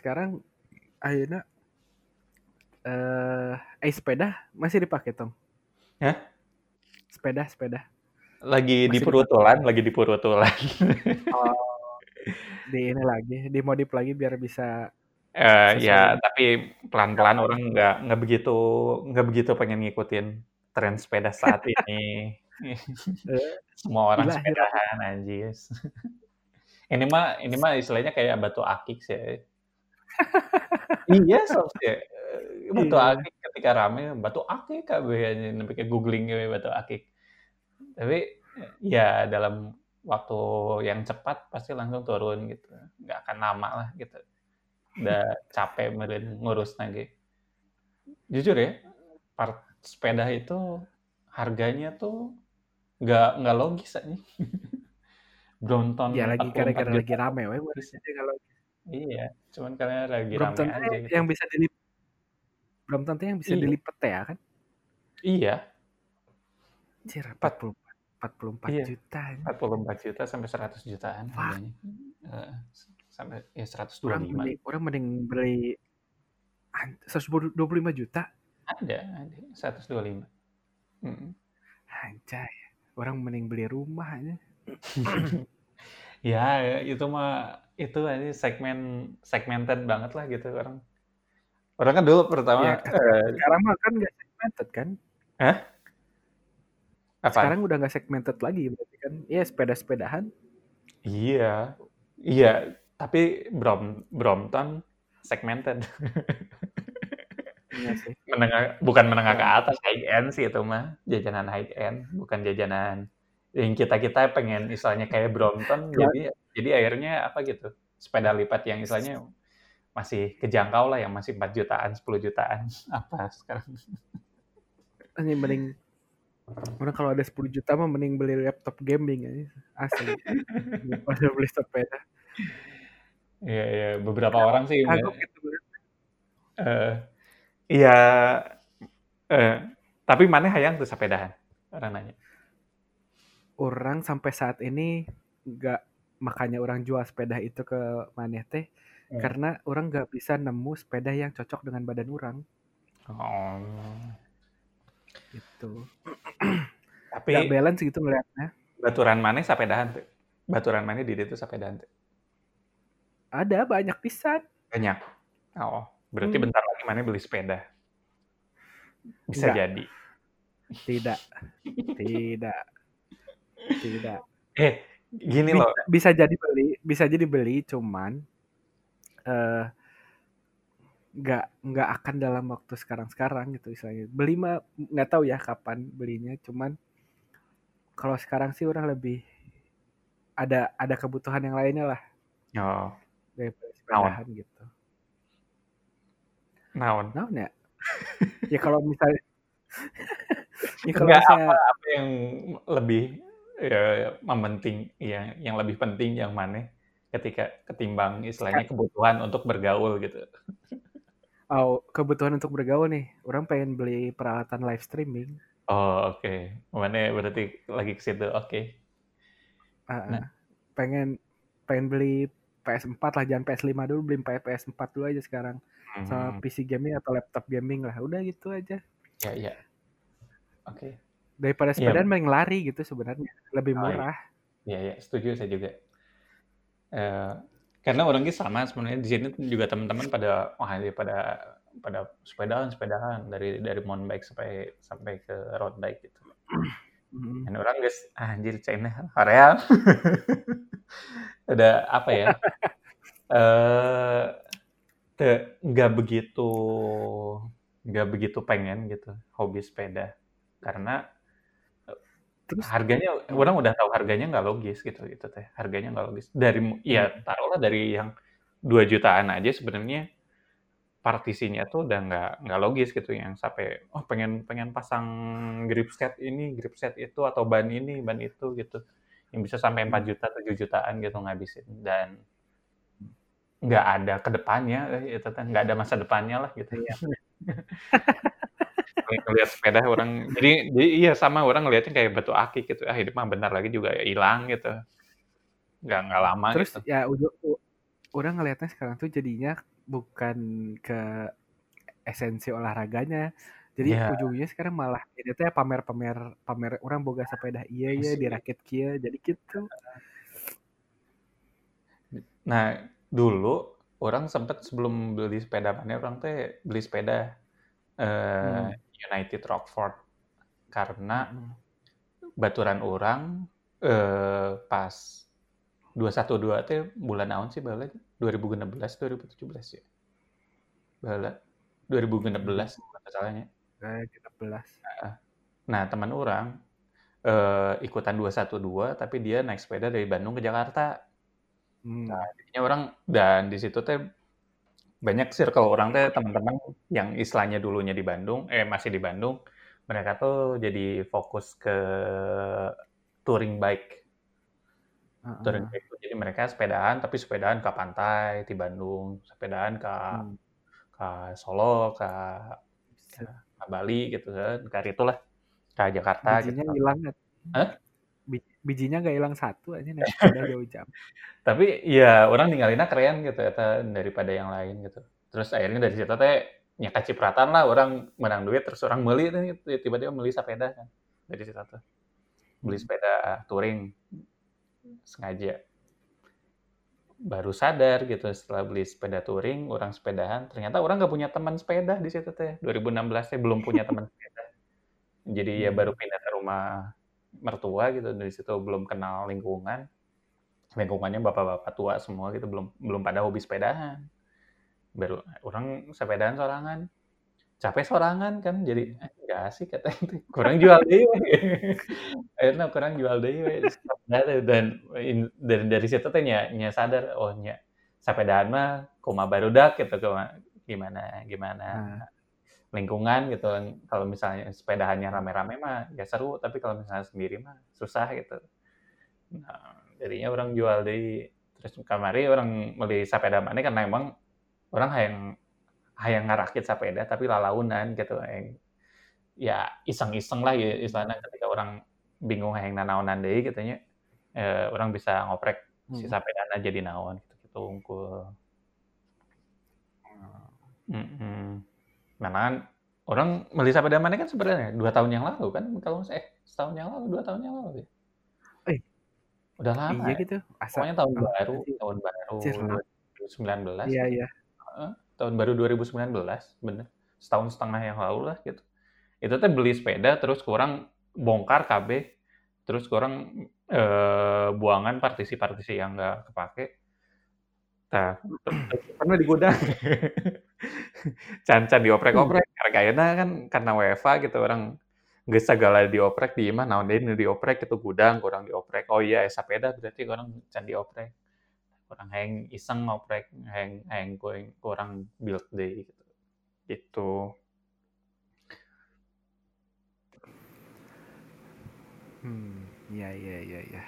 sekarang akhirnya eh eh sepeda masih dipakai Tom Hah? sepeda sepeda Lagi di dipakai Purwotolan, lagi di Purwotolan. oh, di ini lagi dimodif lagi biar bisa Eh, ya, tapi pelan-pelan orang nggak nggak begitu nggak begitu pengen ngikutin tren sepeda saat ini. eh, Semua orang gila sepedahan anjis. Ini mah ini mah istilahnya kayak batu akik sih. Iya, ya. Eh, Batu iya akik ketika rame, batu akik kabeh nembe ke googling we batu akik. Tapi ya dalam waktu yang cepat pasti langsung turun gitu. Nggak akan lama lah gitu. Udah capek meureun ngurus lagi. Jujur ya, part sepeda itu harganya tuh nggak nggak logis aja. Brompton ya lagi 44 gara-gara lagi rame we bisa. jadi kalau Iya, cuman karena lagi belum rame aja gitu. yang bisa dilip belum tentu yang bisa Iya. dilipet ya kan Iya, empat 44 44 iya, juta ini. 44 juta sampai 100 jutaan harganya. Eh, sampai ya Orang 125. mending, orang mending beli an- 125 juta. Ada, ada 125. Mm. Anjay. Orang mending beli rumah aja. Ya, itu mah itu ini segmen segmented banget lah gitu orang. Orang kan dulu Ya, pertama kan eh sekarang mah kan nggak segmented kan? Hah? Apaan? Sekarang udah nggak segmented lagi berarti kan? Iya sepeda-sepedahan. Iya. Iya, tapi Brom Brompton segmented. Iya sih. menengah bukan menengah ke Ya. atas high end sih itu mah jajanan high end bukan jajanan yang kita kita pengen misalnya kayak Brompton jadi jadi akhirnya apa gitu sepeda lipat yang misalnya masih kejangkau lah yang masih 4 jutaan 10 jutaan apa sekarang Ini mending orang kalau ada 10 juta mah mending beli laptop gaming aja. Asli. Daripada beli sepeda. Iya iya beberapa orang sih gitu. eh iya eh tapi mana hayang tuh sepedahan orang nanya Orang sampai saat ini nggak makanya orang jual sepeda itu ke maneh teh Hmm. karena orang nggak bisa nemu sepeda yang cocok dengan badan orang oh gitu. tapi Nggak balance gitu ngeliatnya. baturan mana sepedahan tuh baturan mana di itu sepedahan tuh Ada banyak pisan. Banyak. Oh, berarti Hmm. bentar lagi mana beli sepeda. Bisa Enggak. jadi. Tidak. Tidak. Tidak. Eh, gini Bisa, loh. bisa jadi beli, bisa jadi beli cuman eh nggak nggak akan dalam waktu sekarang-sekarang gitu misalnya. Beli mah nggak tahu ya kapan belinya, cuman kalau sekarang sih orang lebih ada ada kebutuhan yang lainnya lah Oh, daripada naon? sepedahan gitu. Naon? Naon ya? Ya kalau misalnya ya kalau misalnya apa apa yang lebih ya mementing yang yang lebih penting yang mana ketika ketimbang istilahnya kebutuhan untuk bergaul gitu. oh, kebutuhan untuk bergaul nih, orang pengen beli peralatan live streaming. Oh, oke. Mana berarti lagi ke situ. Oke. Ah, Nah, ah. pengen pengen beli PS4 lah jangan PS5 dulu beli PS4 dulu aja sekarang sama hmm, PC gaming atau laptop gaming lah udah gitu aja ya ya. Oke. Daripada Iya. sepedaan main lari gitu sebenarnya lebih Oh, iya. murah Ya ya, setuju saya juga. Eh, karena orangnya sama sebenarnya di sini juga teman-teman pada wah ini pada pada sepedaan sepedaan dari dari mountain bike sampai sampai ke road bike gitu. Mm. Dan orang guys anjir China Korea udah apa ya eh te- nggak begitu nggak begitu pengen gitu hobi sepeda karena terus? Harganya orang udah tahu harganya nggak logis gitu gitu teh. Harganya nggak logis. Dari ya mm, taruhlah dari yang 2 jutaan aja sebenarnya partisinya tuh udah nggak nggak logis gitu. Yang sampai oh pengen pengen pasang grip set ini grip set itu atau ban ini ban itu gitu. Yang bisa sampai 4 mm. juta 7 jutaan gitu ngabisin. Dan nggak ada ke depannya eh, itu kan nggak ada masa depannya lah gitu. Iya ngelihat sepeda orang jadi jadi iya sama orang ngelihatnya kayak batu akik gitu ah hidup mah bentar lagi juga hilang gitu nggak nggak lama terus gitu ya udah orang ngelihatnya sekarang tuh jadinya bukan ke esensi olahraganya jadi Ya. ujungnya sekarang malah ini teh pamer-pamer pamer orang boga sepeda iya ya dirakit kia jadi gitu Nah, dulu orang sempat sebelum beli sepeda mana orang teh beli sepeda eh, Hmm. United Rockford karena Hmm. baturan orang eh, pas 212 teh bulan naon sih bala 2016 2017 ya. Bala 2016 bukan salahnya. belas Nah, teman orang eh, ikutan 212 tapi dia naik sepeda dari Bandung ke Jakarta. hmm. Jadinya orang dan di situ teh banyak circle orang teh teman-teman yang istilahnya dulunya di Bandung, eh masih di Bandung, mereka tuh jadi fokus ke touring bike. Touring bike tuh jadi mereka sepedaan tapi sepedaan ke pantai di Bandung, sepedaan ke Hmm. ke Solo, ke, ke Bali gitu kan, ke itulah ke Jakarta gitu. hilang? Hah? Bi- bijinya nggak hilang satu aja sepeda jauh jam Tapi ya orang ninggalinnya keren gitu ya daripada yang lain gitu. Terus akhirnya dari situ teh ya kacipratan lah orang menang duit terus orang beli tuh tiba-tiba beli sepeda kan dari situ tuh. Beli Hmm. sepeda touring sengaja. Baru sadar gitu setelah beli sepeda touring, orang sepedahan, ternyata orang nggak punya teman sepeda di situ teh. 2016 teh belum punya teman sepeda. Jadi ya Hmm. baru pindah ke rumah mertua gitu dari situ belum kenal lingkungan. Lingkungannya bapak-bapak tua semua gitu belum belum pada hobi sepedahan. Baru orang sepedahan sorangan. Capek sorangan kan jadi eh, nggak asik kata itu kurang jual deh akhirnya kurang jual deh dan dari dari situ teh nya, sadar oh nya sepedahan mah koma barudak gitu koma gimana gimana? Nah, lingkungan gitu. Kalau misalnya sepedahannya rame-rame mah ya seru tapi kalau misalnya sendiri mah susah gitu. Nah, jadinya orang jual di terus kamari orang beli sepeda mana karena emang orang hayang hayang ngarakit sepeda tapi lalaunan gitu. Yang ya iseng-iseng lah ya istilahnya. Ketika orang bingung hayang nanaonan deui gitu nya eh, orang bisa ngoprek si hmm. sepedana jadi naon gitu gitu unggul. Mm-mm. Nah, kan orang beli sepeda mana kan sebenarnya dua tahun yang lalu kan kalau nggak- eh setahun yang lalu dua tahun yang lalu ya. Eh, Udah lama iya ya. gitu asa Pokoknya tahun oh, baru, tahun baru lama. 2019 iya gitu. iya tahun baru 2019, bener. Setahun setengah yang lalu lah gitu. Itu teh beli sepeda terus kurang bongkar KB, terus kurang eh, buangan partisi-partisi yang nggak kepake. Nah, pernah di gudang. Can-can dioprek-oprek. Karena kayaknya kan karena WFA gitu orang nggak segala dioprek di imah naon deui nu dioprek itu gudang kurang dioprek. Oh iya esa sepeda berarti orang can dioprek. Kurang hayang iseng ngoprek, hayang hayang kurang, kurang build deui gitu. Gitu. hmm iya iya iya iya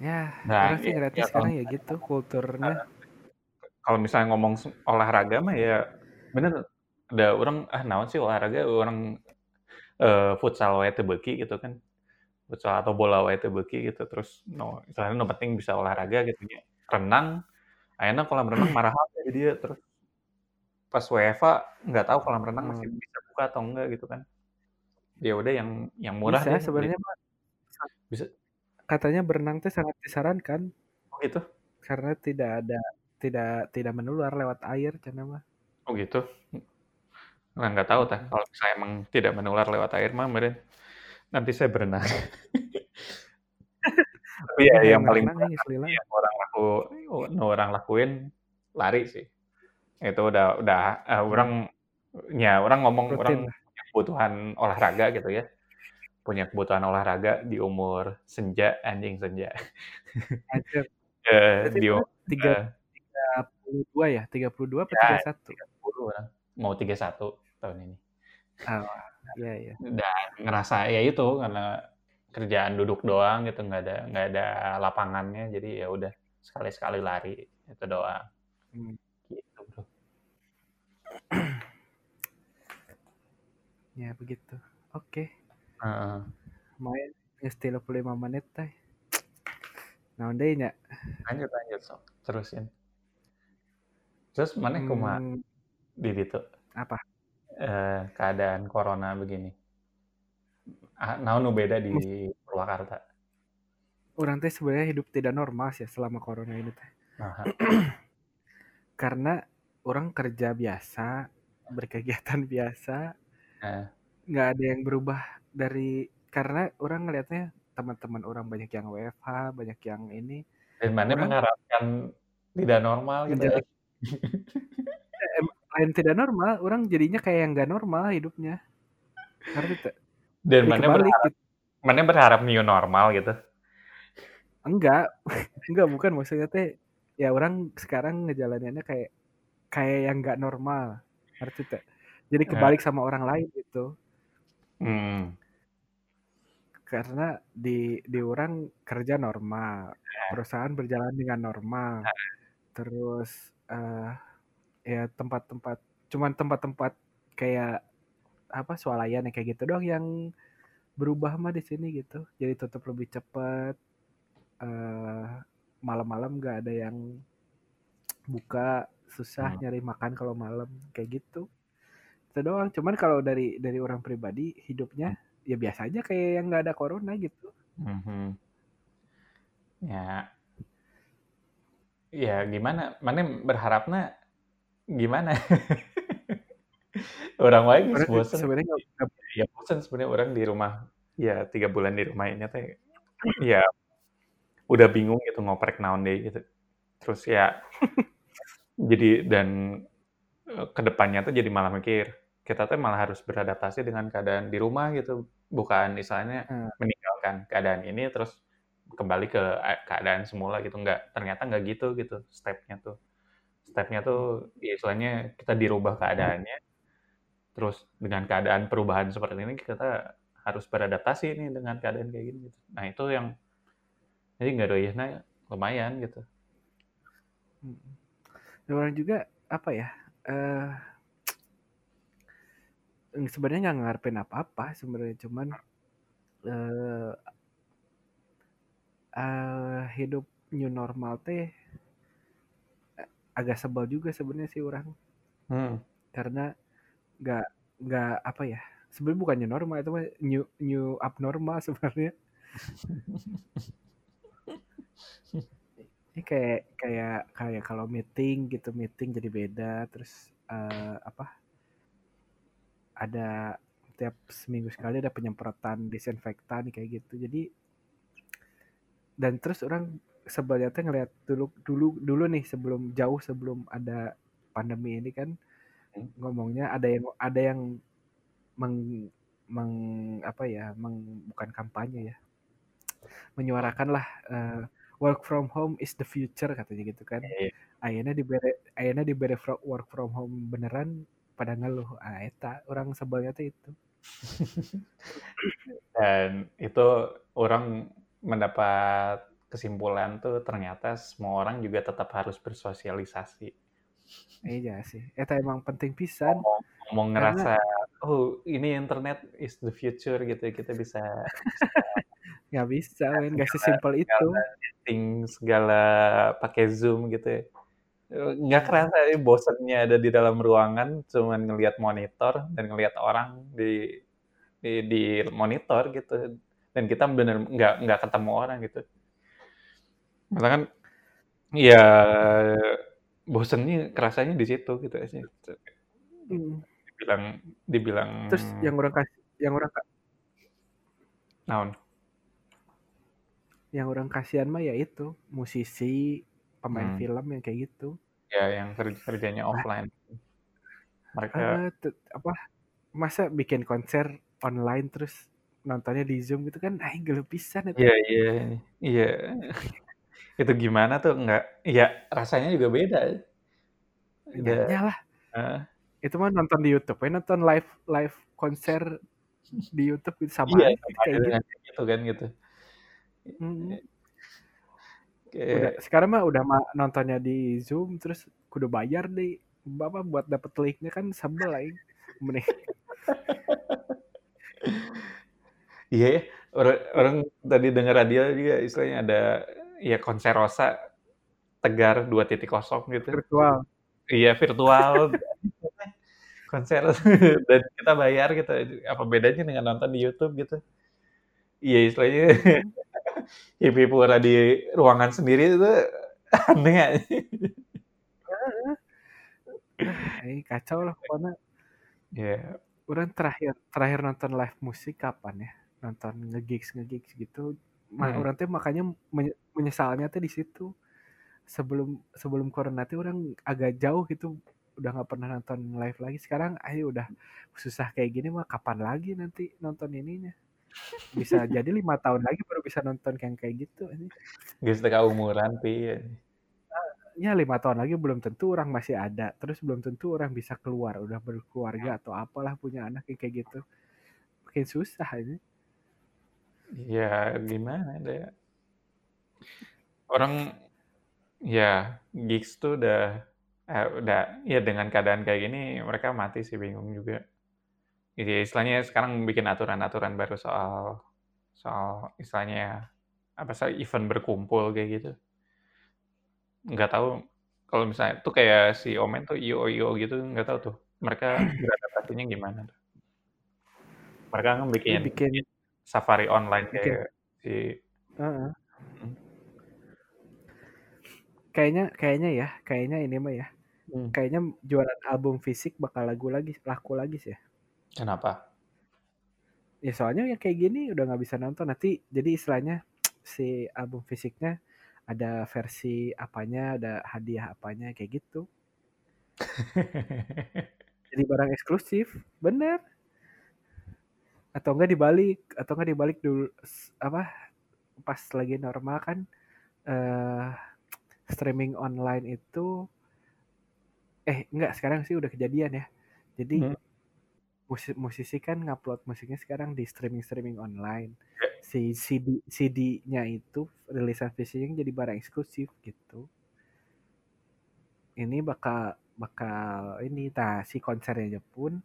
ya Nah, sih ya, ngeliatnya ya kalau sekarang ya gitu kulturnya. Kalau misalnya ngomong olahraga mah ya bener. Ada orang ah naon sih olahraga? Orang eh, futsal wae teu beuki gitu kan. Futsal atau bola wae teu beuki gitu. Terus no misalnya no penting bisa olahraga gitu. Ya renang ayeuna kolam renang mahal jadi dia terus pas WFA nggak tahu kolam renang masih Hmm. bisa buka atau enggak gitu kan. Ya udah yang yang murah bisa deh sebenarnya mah. Bisa katanya berenang teh sangat disarankan. Oh gitu? Karena tidak ada tidak tidak menular lewat air karena mah. Oh gitu? Nah nggak tahu tah. Kalau misalnya emang tidak menular lewat air mah meren nanti saya berenang. Tapi ya Pokoknya yang paling yang orang laku nu orang lakuin lari sih. Itu udah udah eh, orang ya orang ngomong orang rutin punya kebutuhan olahraga gitu ya punya kebutuhan olahraga di umur senja anjing senja. Berarti di tiga eh, tiga puluh dua ya? tiga puluh dua atau ya tiga satu? 30 orang mau 31 tahun ini. Ah iya iya. Dan ngerasa ya itu karena kerjaan duduk doang gitu nggak ada nggak ada lapangannya jadi ya udah sekali sekali lari itu doang. Hmm. gitu bro. Ya begitu. Oke Main geus 35 menit teh naon deui nya lanjut lanjut sok terusin Terus mana Hmm, di ditu? apa? Eh, keadaan corona begini. Ah, naon nu beda di Purwakarta? Urang teh sebenarnya hidup tidak normal sih selama corona ini teh. Karena orang kerja biasa, berkegiatan biasa, Heeh. nggak ada yang berubah dari karena orang ngelihatnya teman-teman orang banyak yang WFH, banyak yang ini. Dan mana Orang mengharapkan tidak normal gitu ya? eh, em lain tidak normal, orang jadinya kayak yang nggak normal hidupnya. Ngerti teu? Dan Jadi mana berharap gitu. mana berharap new normal gitu? Enggak, enggak bukan maksudnya teh ya orang sekarang ngejalaninnya kayak kayak yang nggak normal. Ngerti teu? Jadi Heeh. kebalik sama orang lain gitu. Hmm. Karena di di orang kerja normal, Heeh. perusahaan berjalan dengan normal, Heeh. terus, eee, ya tempat-tempat cuman tempat-tempat kayak apa, swalayan yang kayak gitu doang yang berubah mah di sini gitu. Jadi tutup lebih cepet, eee, malam-malam nggak ada yang buka, susah Hmm. nyari makan kalau malam, kayak gitu. Itu doang. Cuman kalau dari dari orang pribadi hidupnya ya biasa aja kayak yang nggak ada corona gitu. Mhm. Ya. Ya gimana, mana berharapna gimana? Orang sih bosen. sebenarnya Ya bosen sebenarnya orang di rumah, ya 3 bulan di rumah ini teh, ya udah bingung gitu ngoprek naon deui gitu. Terus ya jadi dan, eee, ke depannya tuh jadi malah mikir, kita tuh malah harus beradaptasi dengan keadaan di rumah gitu, bukan misalnya Eee, meninggalkan keadaan ini terus kembali ke a keadaan semula gitu, enggak, ternyata enggak gitu gitu step-nya tuh. Step-nya tuh ya istilahnya kita dirubah keadaannya, terus dengan keadaan perubahan seperti ini kita harus beradaptasi nih dengan keadaan kayak gini gitu. Nah itu yang jadi ngaruhina lumayan gitu. Dan orang juga apa ya, eee sebenarnya nggak ngarepin apa-apa sebenarnya, cuman, eee eee, hidup new normal teh e agak sebel juga sebenarnya sih urang. Hmm. Karena nggak nggak apa ya, sebenarnya bukan new normal itu mah new new abnormal sebenarnya. Ini kayak kayak kayak kalau meeting gitu, meeting jadi beda, terus, eee, apa ada tiap seminggu sekali ada penyemprotan disinfektan kayak gitu. Jadi dan terus orang teh ngelihat dulu dulu dulu nih sebelum jauh sebelum ada pandemi ini kan Hmm. ngomongnya ada yang ada yang meng meng apa ya, meng bukan kampanye ya, menyuarakanlah, eee, "Work from home is the future," katanya gitu kan. Iya. Ayeuna dibere ayeuna dibere work from home beneran pada ngeluh, ah eta urang sebelnya teh itu. Dan itu orang mendapat kesimpulan tuh ternyata semua orang juga tetap harus bersosialisasi. Iya sih, eta emang penting pisan. Ngomong ngomong Karena ngerasa, "Oh ini internet is the future," gitu, kita bisa nggak bisa men, nggak sesimpel itu. segala pakai Zoom gitu ya. Nggak kerasa ya bosennya ada di dalam ruangan cuman ngelihat monitor dan ngelihat orang di di di monitor gitu, dan kita bener nggak nggak ketemu orang gitu. Malah kan ya bosennya kerasanya di situ gitu ya sih. Mhm. Dibilang dibilang Terus yang orang kas yang orang naon? Yang orang kasihan mah ya itu, musisi, pemain Hmm. film yang kayak gitu. Ya yang ker kerjanya Lah offline. Mereka tet apa, masa bikin konser online terus nontonnya di Zoom gitu kan, aing geulieu pisan eta. Iya iya iya. Itu gimana tuh nggak ya rasanya juga beda. Ya Udah iyalah. heeh. Itu mah nonton di YouTube we, nonton live live konser di YouTube itu sama Iya, kayak gitu. gitu kan gitu. Udah sekarang mah udah mah nontonnya di Zoom terus kudu bayar deui, apa, buat dapet link-nya kan sebel aing. Mending. Iya ya, orang orang tadi denger radio juga istilahnya ada ya konser Rosa Tegar 2.0 gitu. virtual. iya virtual. Konser. Dan kita bayar gitu. Apa bedanya dengan nonton di YouTube gitu? Iya istilahnya ibu-ibu di ruangan sendiri itu aneh aja. ini kacau lah pokoknya. Ya. Yeah. Orang terakhir terakhir nonton live musik kapan ya? Nonton ngegigs ngegigs gitu. Hmm. Orang tuh makanya menyesalnya tuh di situ. Sebelum sebelum corona tuh orang agak jauh gitu udah nggak pernah nonton live lagi sekarang ayo udah susah kayak gini mah kapan lagi nanti nonton ininya bisa jadi lima tahun lagi baru bisa nonton yang kayak gitu ini Gak umuran pi. Ya lima tahun lagi belum tentu orang masih ada. Terus belum tentu orang bisa keluar udah berkeluarga atau apalah punya anak yang kayak gitu. Makin susah ini. Ya gimana deh. Orang ya gigs tuh udah eh, udah ya dengan keadaan kayak gini mereka mati sih bingung juga jadi istilahnya sekarang bikin aturan-aturan baru soal soal istilahnya apa sih event berkumpul kayak gitu nggak tahu kalau misalnya tuh kayak si Omen tuh IO IO gitu nggak tahu tuh mereka beradaptasinya gimana tuh mereka kan bikin, bikin safari online bikin. kayak si. Hmm. kayaknya kayaknya ya kayaknya ini mah ya hmm. kayaknya jualan album fisik bakal lagu lagi laku lagi sih ya kenapa ya soalnya ya kayak gini udah nggak bisa nonton nanti jadi istilahnya si album fisiknya ada versi apanya, ada hadiah apanya kayak gitu. Jadi barang eksklusif, bener. Atau enggak dibalik, atau enggak dibalik dulu apa pas lagi normal kan uh, streaming online itu eh enggak sekarang sih udah kejadian ya. Jadi hmm. Musisi, musisi kan ngupload musiknya sekarang di streaming streaming online si CD CD-nya itu rilisan fisiknya jadi barang eksklusif gitu. Ini bakal bakal ini nah si konsernya pun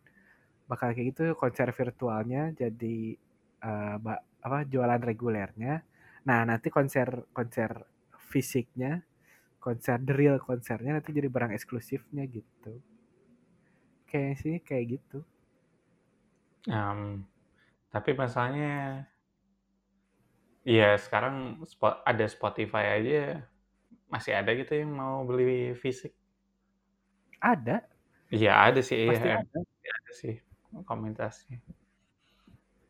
bakal kayak gitu konser virtualnya jadi uh, apa jualan regulernya. Nah, nanti konser konser fisiknya konser the real konsernya nanti jadi barang eksklusifnya gitu. Kayak sih kayak gitu. Um, tapi masalahnya Iya, sekarang ada Spotify aja masih ada gitu yang mau beli fisik. Ada. Iya ada sih. Iya. Pasti iya. ada. ada sih komunitasnya.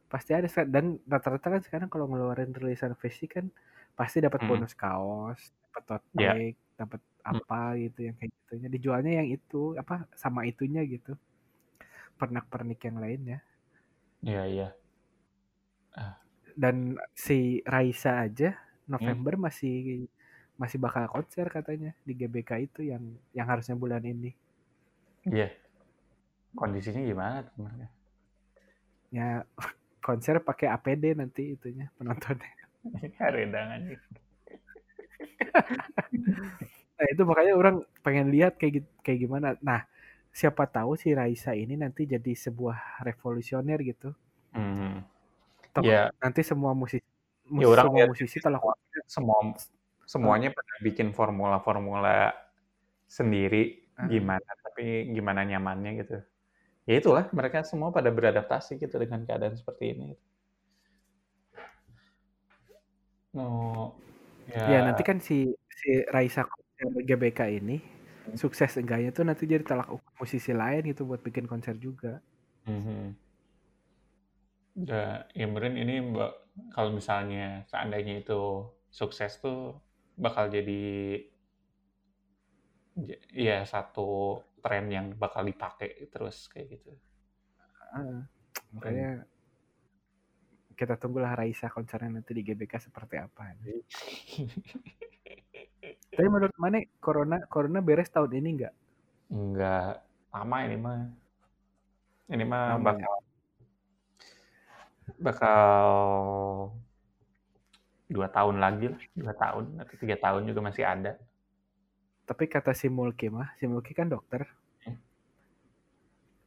Pasti ada dan rata-rata kan sekarang kalau ngeluarin rilisan fisik kan pasti dapat hmm. bonus kaos, dapat tote iya. bag, yeah. dapat hmm. apa gitu yang kayak gitunya. Dijualnya yang itu apa sama itunya gitu. Pernak-pernik yang lainnya. Iya iya. Ah dan si Raisa aja November hmm. masih masih bakal konser katanya di GBK itu yang yang harusnya bulan ini. Iya. Yeah. Kondisinya gimana sebenarnya? Ya konser pakai APD nanti itunya penontonnya. Redangan. nah itu makanya orang pengen lihat kayak kayak gimana. Nah siapa tahu si Raisa ini nanti jadi sebuah revolusioner gitu. Hmm Ya. Nanti semua musisi ya, orang semua musisi telah semua semuanya hmm. pernah bikin formula-formula sendiri hmm. gimana tapi gimana nyamannya gitu. Ya itulah mereka semua pada beradaptasi gitu dengan keadaan seperti ini. No, ya. ya nanti kan si si Raisa GBK ini. Sukses enggaknya tuh nanti jadi telak musisi lain gitu buat bikin konser juga. Mm -hmm. Ya, ini mbak kalau misalnya seandainya itu sukses tuh bakal jadi ya satu tren yang bakal dipakai terus kayak gitu. Uh, makanya kita tunggulah Raisa konsernya nanti di GBK seperti apa. Tapi menurut mana corona corona beres tahun ini enggak? Enggak lama ini mah. Ini mah bakal ya? bakal dua tahun lagi lah, dua tahun atau tiga tahun juga masih ada. Tapi kata si Mulki mah, si Mulki kan dokter. Hmm.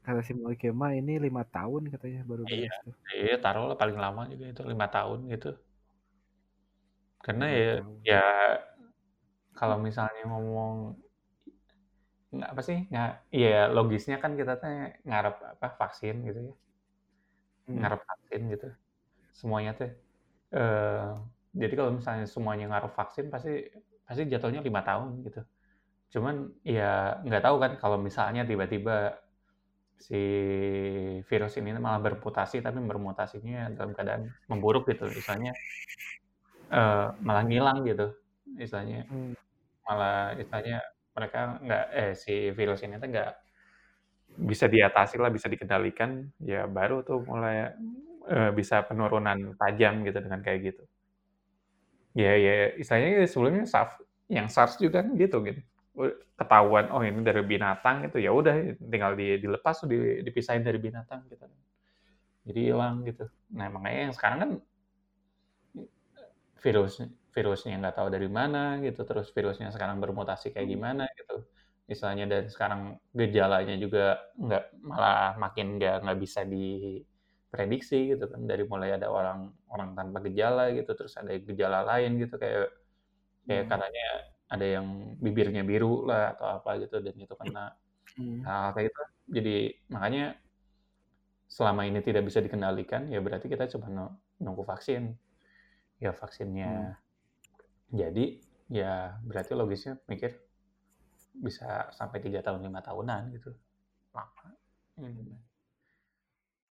Kata si Mulki mah ini lima tahun katanya baru iya, tuh. Iya, taruh lah paling lama juga itu lima tahun gitu. Karena ya, tahun. ya kalau misalnya ngomong nggak apa sih nggak iya logisnya kan kita tuh ngarep apa vaksin gitu ya. Hmm. ngarep vaksin gitu. Semuanya tuh eh jadi kalau misalnya semuanya ngarep vaksin pasti pasti jatuhnya lima tahun gitu. Cuman ya nggak tahu kan kalau misalnya tiba-tiba si virus ini malah bermutasi tapi bermutasinya dalam keadaan memburuk gitu. Misalnya eh, malah ngilang gitu misalnya. Hmm. Malah istilahnya mereka nggak eh si virus ini tuh nggak bisa diatasi lah bisa dikendalikan ya baru tuh mulai eh, bisa penurunan tajam gitu dengan kayak gitu. Ya ya istilahnya sebelumnya SARS yang SARS juga kan gitu gitu. Ketahuan oh ini dari binatang itu ya udah tinggal di, dilepas tuh di, dipisahin dari binatang gitu. Jadi hilang gitu. Nah makanya yang sekarang kan virus virusnya nggak tahu dari mana gitu terus virusnya sekarang bermutasi kayak gimana gitu. Misalnya dan sekarang gejalanya juga nggak malah makin nggak nggak bisa diprediksi gitu kan. Dari mulai ada orang orang tanpa gejala gitu terus ada gejala lain gitu kayak kayak Hmm. katanya ada yang bibirnya biru lah atau apa gitu dan itu kena Hmm. hal kayak itu jadi makanya selama ini tidak bisa dikendalikan ya berarti kita cuma nu- nunggu vaksin ya vaksinnya. Jadi ya berarti logisnya mikir bisa sampai tiga tahun lima tahunan gitu. Lama. Hmm.